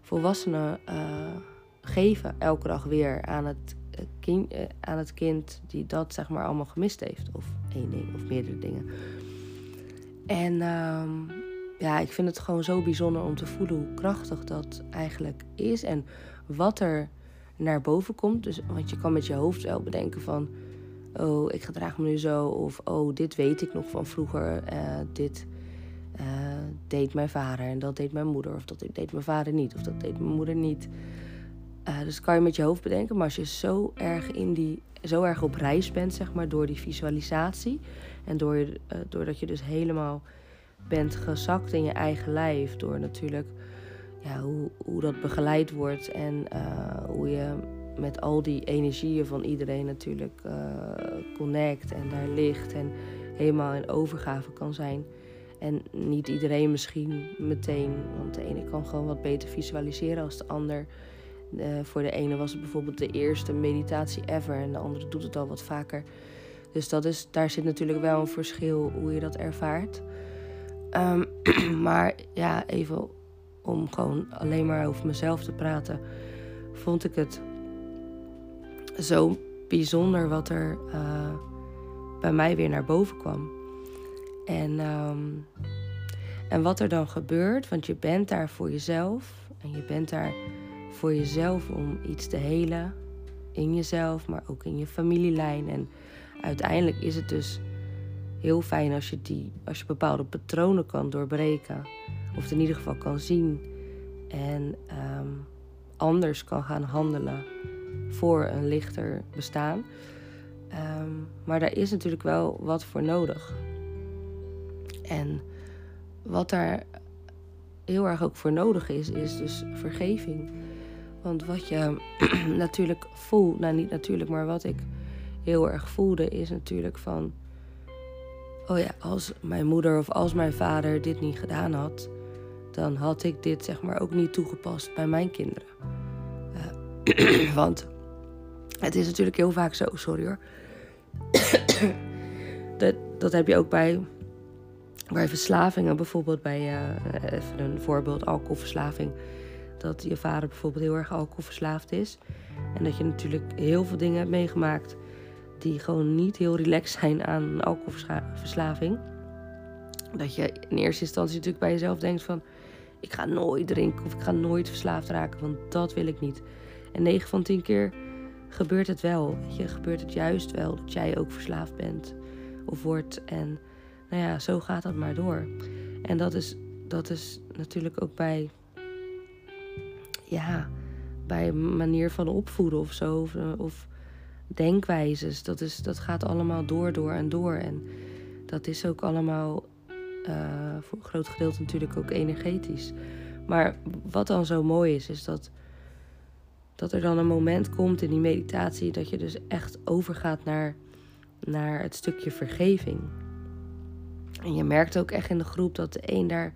volwassene uh, geven, elke dag weer aan het, kind, uh, aan het kind die dat zeg maar allemaal gemist heeft? Of één ding of meerdere dingen. En um, ja, ik vind het gewoon zo bijzonder om te voelen hoe krachtig dat eigenlijk is. En wat er naar boven komt. Dus, want je kan met je hoofd wel bedenken van... Oh, ik gedraag me nu zo. Of oh, dit weet ik nog van vroeger. Dit uh, deed mijn vader en dat deed mijn moeder. Of dat deed mijn vader niet. Of dat deed mijn moeder niet. Uh, dus kan je met je hoofd bedenken. Maar als je zo erg, in die, zo erg op reis bent, zeg maar, door die visualisatie. En door, uh, doordat je dus helemaal bent gezakt in je eigen lijf. Door natuurlijk ja, hoe, hoe dat begeleid wordt. En hoe je met al die energieën van iedereen natuurlijk connect en daar ligt. En helemaal in overgave kan zijn. En niet iedereen misschien meteen, want de ene kan gewoon wat beter visualiseren als de ander. Uh, voor de ene was het bijvoorbeeld de eerste meditatie ever en de andere doet het al wat vaker. Dus dat is, daar zit natuurlijk wel een verschil hoe je dat ervaart. Um, maar ja, even om gewoon alleen maar over mezelf te praten, vond ik het zo bijzonder wat er uh, bij mij weer naar boven kwam. En, um, en wat er dan gebeurt, want je bent daar voor jezelf en je bent daar voor jezelf om iets te helen in jezelf, maar ook in je familielijn. En uiteindelijk is het dus heel fijn als je, die, als je bepaalde patronen kan doorbreken. Of in ieder geval kan zien. En um, anders kan gaan handelen voor een lichter bestaan. Um, maar daar is natuurlijk wel wat voor nodig. En wat daar heel erg ook voor nodig is, is dus vergeving. Want wat je natuurlijk voelt, nou niet natuurlijk, maar wat ik heel erg voelde, is natuurlijk van: oh ja, als mijn moeder of als mijn vader dit niet gedaan had, dan had ik dit zeg maar ook niet toegepast bij mijn kinderen. Uh, want het is natuurlijk heel vaak zo, sorry hoor. dat, dat heb je ook bij, bij verslavingen, bijvoorbeeld bij, uh, even een voorbeeld, alcoholverslaving. Dat je vader bijvoorbeeld heel erg alcoholverslaafd is. En dat je natuurlijk heel veel dingen hebt meegemaakt die gewoon niet heel relaxed zijn aan alcoholverslaving. Dat je in eerste instantie natuurlijk bij jezelf denkt van... ik ga nooit drinken of ik ga nooit verslaafd raken, want dat wil ik niet. En 9 van 10 keer gebeurt het wel. Je, gebeurt het juist wel dat jij ook verslaafd bent of wordt. En nou ja, zo gaat dat maar door. En dat is, dat is natuurlijk ook bij, ja, bij manier van opvoeden of zo. Of, of denkwijzes. Dat, is, dat gaat allemaal door, door en door. En dat is ook allemaal uh, voor een groot gedeelte natuurlijk ook energetisch. Maar wat dan zo mooi is, is dat, dat er dan een moment komt in die meditatie dat je dus echt overgaat naar, naar het stukje vergeving. En je merkt ook echt in de groep dat de een daar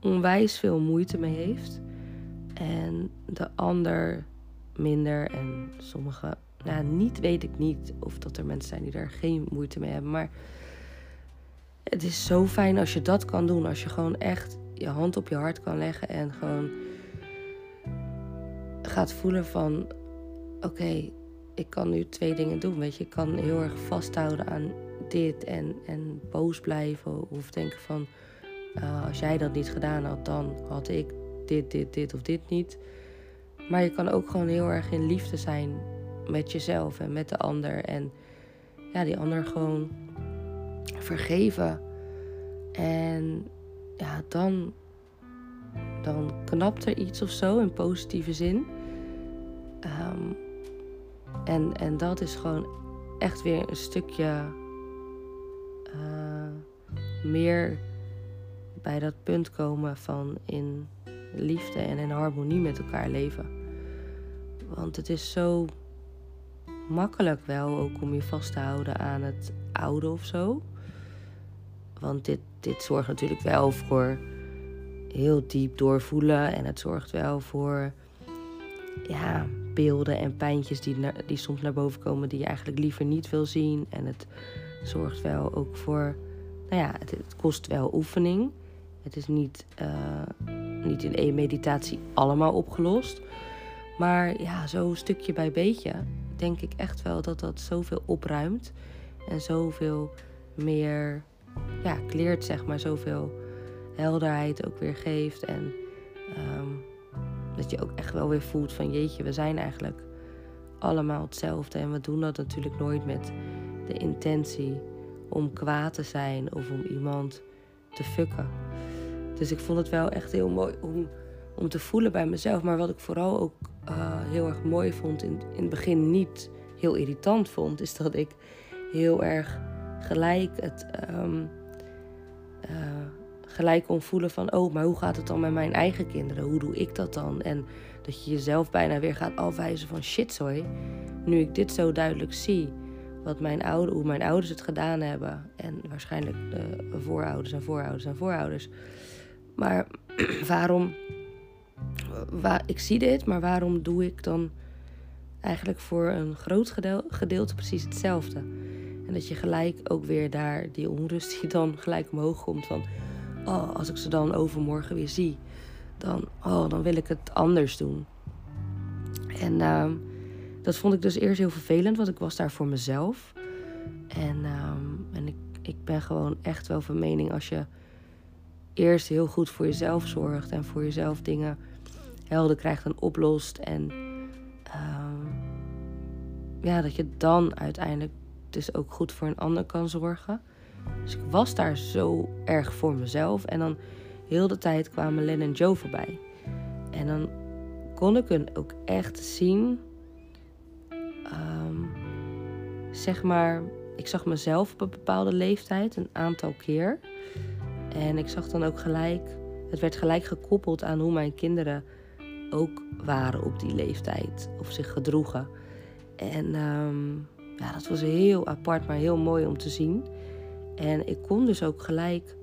onwijs veel moeite mee heeft. En de ander minder. En sommige, nou niet weet ik niet of dat er mensen zijn die daar geen moeite mee hebben. Maar het is zo fijn als je dat kan doen. Als je gewoon echt je hand op je hart kan leggen en gewoon gaat voelen van oké, ik kan nu twee dingen doen. Weet je, ik kan heel erg vasthouden aan dit en, en boos blijven. Of denken van uh, als jij dat niet gedaan had, dan had ik dit, dit, dit of dit niet. Maar je kan ook gewoon heel erg in liefde zijn met jezelf en met de ander. En ja, die ander gewoon vergeven. En ja, dan, dan knapt er iets of zo in positieve zin. Um, en, en dat is gewoon echt weer een stukje meer bij dat punt komen van in liefde en in harmonie met elkaar leven. Want het is zo makkelijk wel ook om je vast te houden aan het oude of zo. Want dit, dit zorgt natuurlijk wel voor heel diep doorvoelen. En het zorgt wel voor ja, beelden en pijntjes die, die soms naar boven komen die je eigenlijk liever niet wil zien. En het zorgt wel ook voor, nou ja, het, kost wel oefening. Het is niet, uh, niet in één meditatie allemaal opgelost. Maar ja, zo stukje bij beetje denk ik echt wel dat dat zoveel opruimt. En zoveel meer ja, kleert, zeg maar, zoveel helderheid ook weer geeft. En um, dat je ook echt wel weer voelt van jeetje, we zijn eigenlijk allemaal hetzelfde. En we doen dat natuurlijk nooit met de intentie om kwaad te zijn of om iemand te fucken. Dus ik vond het wel echt heel mooi om, om te voelen bij mezelf. Maar wat ik vooral ook uh, heel erg mooi vond, in, in het begin niet heel irritant vond, is dat ik heel erg gelijk het um, uh, gelijk kon voelen van oh, maar hoe gaat het dan met mijn eigen kinderen? Hoe doe ik dat dan? En dat je jezelf bijna weer gaat afwijzen van shit, sorry. Nu ik dit zo duidelijk zie, wat mijn ouder, hoe mijn ouders het gedaan hebben. En waarschijnlijk de voorouders en voorouders en voorouders. Maar waarom. Waar, ik zie dit, maar waarom doe ik dan eigenlijk voor een groot gedeelte precies hetzelfde? En dat je gelijk ook weer daar die onrust die dan gelijk omhoog komt van... Oh, als ik ze dan overmorgen weer zie, dan, oh, dan wil ik het anders doen. En uh, dat vond ik dus eerst heel vervelend, want ik was daar voor mezelf. En, uh, en ik, ik ben gewoon echt wel van mening als je eerst heel goed voor jezelf zorgt en voor jezelf dingen helder krijgt en oplost. En uh, ja, dat je dan uiteindelijk dus ook goed voor een ander kan zorgen. Dus ik was daar zo erg voor mezelf. En dan heel de tijd kwamen Len en Joe voorbij. En dan kon ik hun ook echt zien. Um, zeg maar, ik zag mezelf op een bepaalde leeftijd een aantal keer. En ik zag dan ook gelijk, het werd gelijk gekoppeld aan hoe mijn kinderen ook waren op die leeftijd. Of zich gedroegen. En um, ja, dat was heel apart, maar heel mooi om te zien. En ik kon dus ook gelijk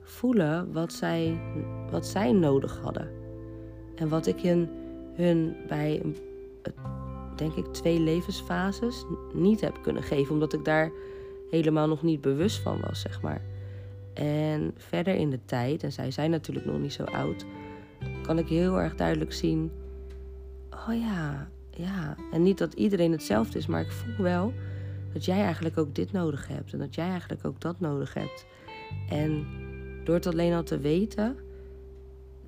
voelen wat zij, wat zij nodig hadden. En wat ik hun, hun bij, denk ik, twee levensfases niet heb kunnen geven. Omdat ik daar helemaal nog niet bewust van was, zeg maar. En verder in de tijd, en zij zijn natuurlijk nog niet zo oud, kan ik heel erg duidelijk zien: oh ja, ja. En niet dat iedereen hetzelfde is, maar ik voel wel dat jij eigenlijk ook dit nodig hebt en dat jij eigenlijk ook dat nodig hebt. En door het alleen al te weten,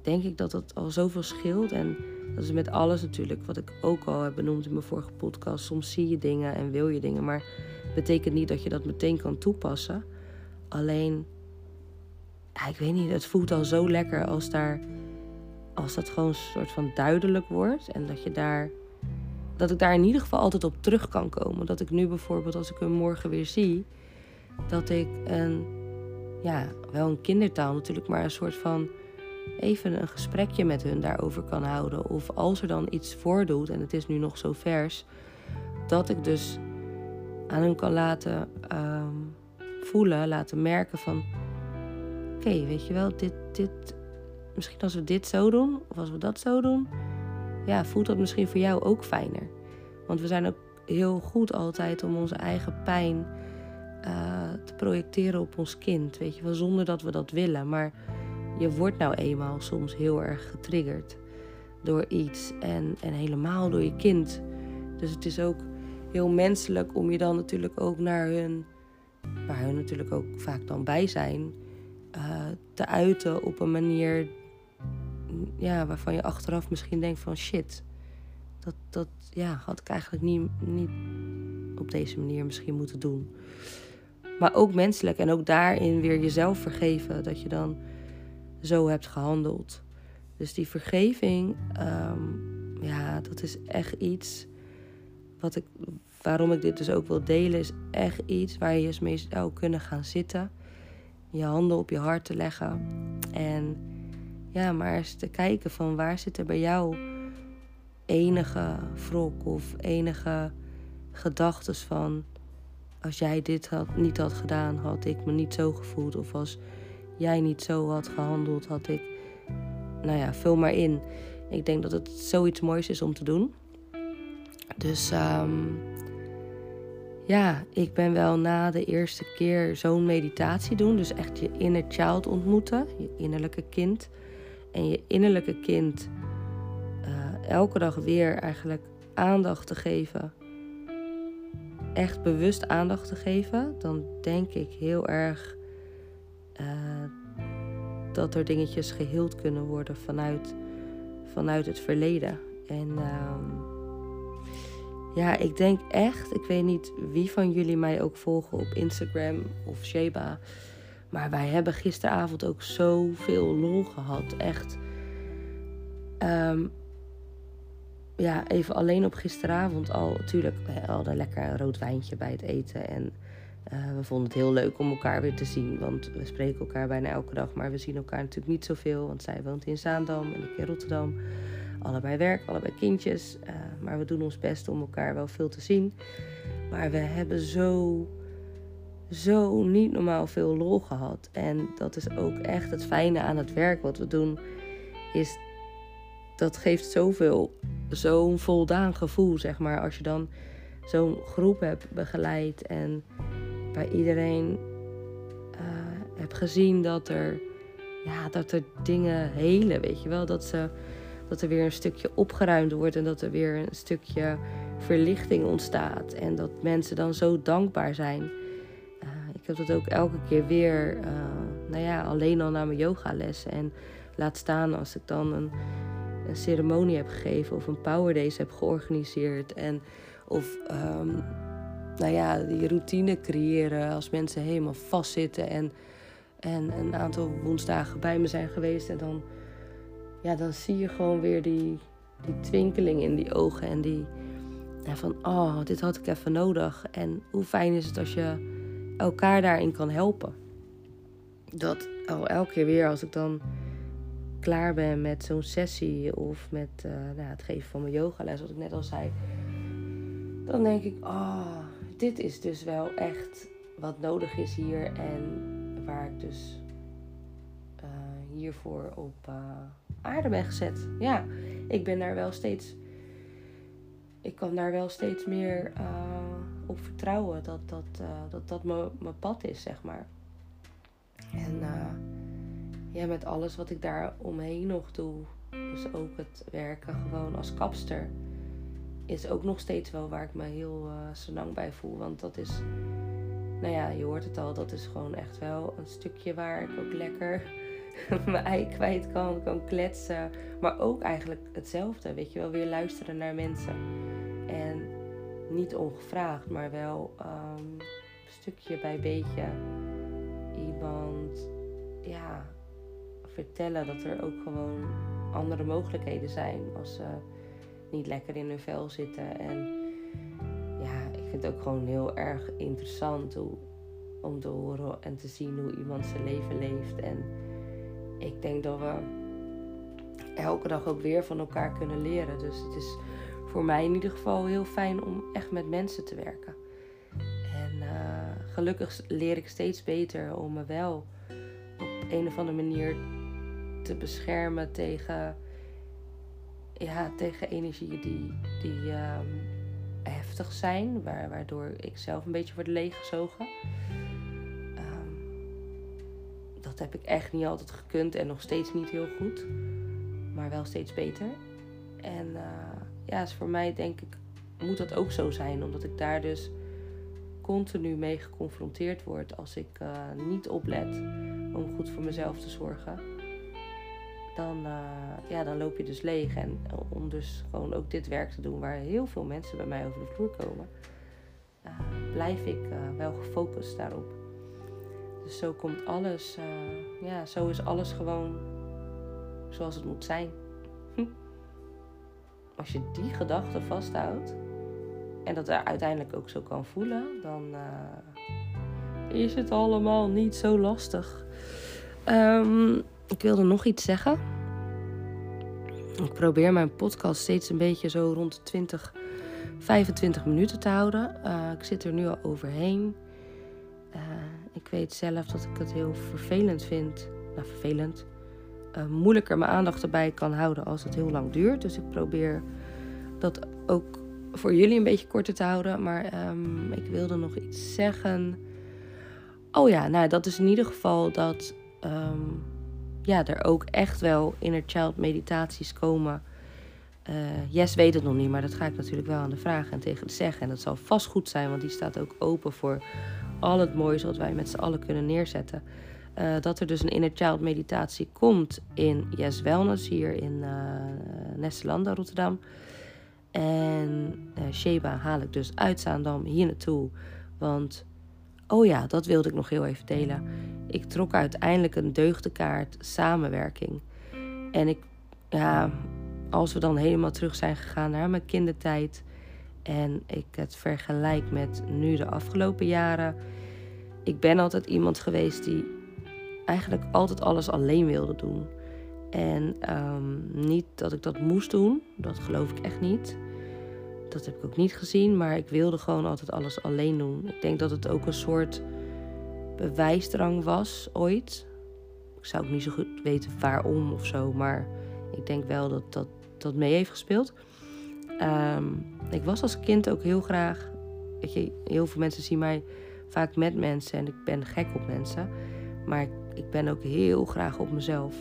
denk ik dat het al zoveel scheelt. En Dat is met alles natuurlijk, wat ik ook al heb benoemd in mijn vorige podcast. Soms zie je dingen en wil je dingen, maar het betekent niet dat je dat meteen kan toepassen. Alleen, ik weet niet, het voelt al zo lekker als, daar, als dat gewoon een soort van duidelijk wordt. En dat je daar, dat ik daar in ieder geval altijd op terug kan komen. Dat ik nu bijvoorbeeld, als ik hem morgen weer zie, dat ik een, ja, wel een kindertaal natuurlijk, maar een soort van even een gesprekje met hun daarover kan houden. Of als er dan iets voordoet, en het is nu nog zo vers, dat ik dus aan hun kan laten ehm, voelen, laten merken van... Oké, weet je wel, dit, dit, misschien als we dit zo doen, of als we dat zo doen... Ja, voelt dat misschien voor jou ook fijner. Want we zijn ook heel goed altijd om onze eigen pijn uh, te projecteren op ons kind. Weet je wel, zonder dat we dat willen. Maar je wordt nou eenmaal soms heel erg getriggerd door iets en, en helemaal door je kind. Dus het is ook heel menselijk om je dan natuurlijk ook naar hun, waar hun natuurlijk ook vaak dan bij zijn, uh, te uiten op een manier ja, waarvan je achteraf misschien denkt van shit, dat, dat ja, had ik eigenlijk niet, niet op deze manier misschien moeten doen. Maar ook menselijk en ook daarin weer jezelf vergeven dat je dan zo hebt gehandeld. Dus die vergeving, um, ja, dat is echt iets wat ik, waarom ik dit dus ook wil delen, is echt iets waar je eens mee zou kunnen gaan zitten. Je handen op je hart te leggen. En ja, maar eens te kijken van waar zit er bij jou enige wrok of enige gedachtes van als jij dit had, niet had gedaan, had ik me niet zo gevoeld. Of als jij niet zo had gehandeld, had ik. Nou ja, vul maar in. Ik denk dat het zoiets moois is om te doen. Dus um, ja, ik ben wel na de eerste keer zo'n meditatie doen. Dus echt je inner child ontmoeten, je innerlijke kind. En je innerlijke kind uh, elke dag weer eigenlijk aandacht te geven. Echt bewust aandacht te geven. Dan denk ik heel erg uh, dat er dingetjes geheeld kunnen worden vanuit, vanuit het verleden. En uh, ja, ik denk echt, ik weet niet wie van jullie mij ook volgen op Instagram of Sheba. Maar wij hebben gisteravond ook zoveel lol gehad. Echt. Um, ja, even alleen op gisteravond al. Natuurlijk, we hadden lekker een rood wijntje bij het eten. En uh, we vonden het heel leuk om elkaar weer te zien. Want we spreken elkaar bijna elke dag. Maar we zien elkaar natuurlijk niet zoveel. Want zij woont in Zaandam en ik in Rotterdam. Allebei werk, allebei kindjes. Uh, maar we doen ons best om elkaar wel veel te zien. Maar we hebben zo, zo niet normaal veel lol gehad. En dat is ook echt het fijne aan het werk wat we doen. Is dat geeft zoveel, zo'n voldaan gevoel, zeg maar. Als je dan zo'n groep hebt begeleid en bij iedereen uh, heb gezien dat er, ja, dat er dingen helen, weet je wel. Dat, ze, dat er weer een stukje opgeruimd wordt en dat er weer een stukje verlichting ontstaat. En dat mensen dan zo dankbaar zijn. Uh, ik heb dat ook elke keer weer, uh, nou ja, alleen al naar mijn yogales. En laat staan als ik dan een, een ceremonie heb gegeven of een power days heb georganiseerd. En of um, nou ja, die routine creëren als mensen helemaal vastzitten en, en een aantal woensdagen bij me zijn geweest. En dan, ja, dan zie je gewoon weer die, die twinkeling in die ogen en die van, oh, dit had ik even nodig. En hoe fijn is het als je elkaar daarin kan helpen. Dat oh, elke keer weer als ik dan klaar ben met zo'n sessie of met uh, nou, het geven van mijn yogales, wat ik net al zei, dan denk ik, oh, dit is dus wel echt wat nodig is hier en waar ik dus uh, hiervoor op uh, aarde ben gezet. Ja, ik ben daar wel steeds. Ik kan daar wel steeds meer uh, op vertrouwen dat dat, dat, dat mijn pad is, zeg maar. En ja, met alles wat ik daar omheen nog doe, dus ook het werken gewoon als kapster is ook nog steeds wel waar ik me heel uh, lang bij voel. Want dat is, nou ja, je hoort het al, dat is gewoon echt wel een stukje waar ik ook lekker mijn ei kwijt kan, kan kletsen. Maar ook eigenlijk hetzelfde, weet je wel, weer luisteren naar mensen. En niet ongevraagd, maar wel um, stukje bij beetje iemand ja, vertellen dat er ook gewoon andere mogelijkheden zijn als ze niet lekker in hun vel zitten. En ja, ik vind het ook gewoon heel erg interessant hoe, om te horen en te zien hoe iemand zijn leven leeft. En ik denk dat we elke dag ook weer van elkaar kunnen leren. Dus het is voor mij in ieder geval heel fijn om echt met mensen te werken. En uh, gelukkig leer ik steeds beter om me wel op een of andere manier te beschermen tegen, ja, tegen energieën die, die um, heftig zijn, waardoor ik zelf een beetje word leeggezogen. Um, dat heb ik echt niet altijd gekund en nog steeds niet heel goed, maar wel steeds beter. En uh, ja, is voor mij denk ik, moet dat ook zo zijn, omdat ik daar dus continu mee geconfronteerd word als ik uh, niet oplet om goed voor mezelf te zorgen. Dan, uh, ja, dan loop je dus leeg. En om dus gewoon ook dit werk te doen waar heel veel mensen bij mij over de vloer komen, uh, blijf ik wel gefocust daarop. Dus zo komt alles, ja, zo is alles gewoon zoals het moet zijn. Als je die gedachte vasthoudt en dat er uiteindelijk ook zo kan voelen, dan is het allemaal niet zo lastig. Um, ik wilde nog iets zeggen. Ik probeer mijn podcast steeds een beetje zo rond de 20, 25 minuten te houden. Uh, ik zit er nu al overheen. Uh, ik weet zelf dat ik het heel vervelend vind. Nou, vervelend uh, moeilijker mijn aandacht erbij kan houden als het heel lang duurt. Dus ik probeer dat ook voor jullie een beetje korter te houden. Maar um, ik wilde nog iets zeggen. Oh ja, nou dat is in ieder geval dat um, ja, er ook echt wel inner child meditaties komen. Uh, Yes weet het nog niet, maar dat ga ik natuurlijk wel aan de vragen en tegen het zeggen. En dat zal vast goed zijn, want die staat ook open voor al het moois wat wij met z'n allen kunnen neerzetten. Uh, dat er dus een inner child meditatie komt in Yes Wellness hier in uh, Nestelanda, Rotterdam. En Sheba haal ik dus uit Zaandam hier naartoe. Want, oh ja, dat wilde ik nog heel even delen. Ik trok uiteindelijk een deugdekaart samenwerking. En ik, ja, als we dan helemaal terug zijn gegaan naar mijn kindertijd. En ik het vergelijk met nu de afgelopen jaren. Ik ben altijd iemand geweest die eigenlijk altijd alles alleen wilde doen. En um, niet dat ik dat moest doen, dat geloof ik echt niet. Dat heb ik ook niet gezien, maar ik wilde gewoon altijd alles alleen doen. Ik denk dat het ook een soort bewijsdrang was ooit. Ik zou ook niet zo goed weten waarom of zo, maar ik denk wel dat dat, dat mee heeft gespeeld. Um, ik was als kind ook heel graag. Weet je, heel veel mensen zien mij vaak met mensen en ik ben gek op mensen. Maar ik ben ook heel graag op mezelf.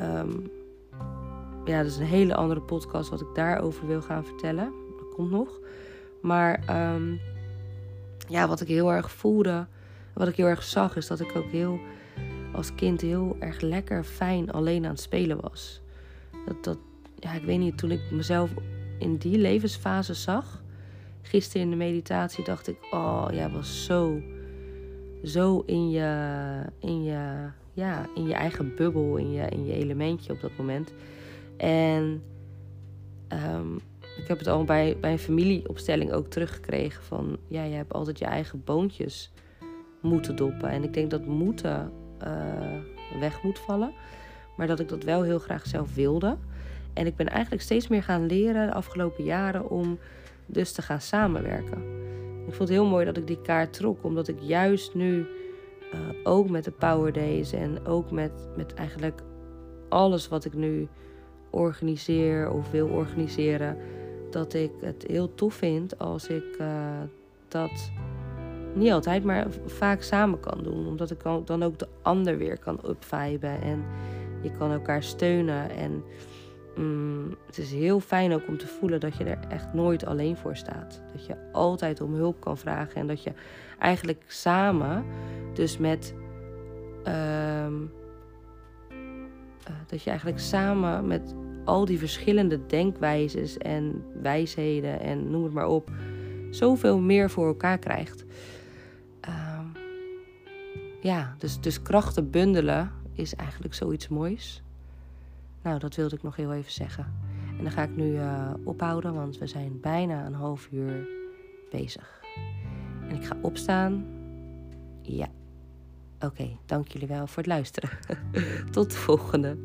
Um, ja, dat is een hele andere podcast wat ik daarover wil gaan vertellen. Dat komt nog. Maar um, ja, wat ik heel erg voelde, wat ik heel erg zag, is dat ik ook heel als kind heel erg lekker fijn alleen aan het spelen was. Dat, dat, ja, ik weet niet, toen ik mezelf in die levensfase zag, gisteren in de meditatie, dacht ik, oh, jij was zo zo in je, in je, ja, in je eigen bubbel, in je, in je elementje op dat moment. En um, ik heb het al bij, bij een familieopstelling ook teruggekregen van... ja, je hebt altijd je eigen boontjes moeten doppen. En ik denk dat moeten uh, weg moet vallen. Maar dat ik dat wel heel graag zelf wilde. En ik ben eigenlijk steeds meer gaan leren de afgelopen jaren om dus te gaan samenwerken. Ik vond het heel mooi dat ik die kaart trok, omdat ik juist nu uh, ook met de Power Days en ook met, met eigenlijk alles wat ik nu organiseer of wil organiseren, dat ik het heel tof vind als ik uh, dat niet altijd, maar vaak samen kan doen. Omdat ik dan ook de ander weer kan upviben en je kan elkaar steunen en Mm, het is heel fijn ook om te voelen dat je er echt nooit alleen voor staat. Dat je altijd om hulp kan vragen en dat je eigenlijk samen, dus met, um, eh, dat je eigenlijk samen met al die verschillende denkwijzes en wijsheden en noem het maar op, zoveel meer voor elkaar krijgt. Ja, dus, dus krachten bundelen is eigenlijk zoiets moois. Nou, dat wilde ik nog heel even zeggen. En dan ga ik nu uh, ophouden, want we zijn bijna een half uur bezig. En ik ga opstaan. Ja. Oké, dank jullie wel voor het luisteren. Tot de volgende.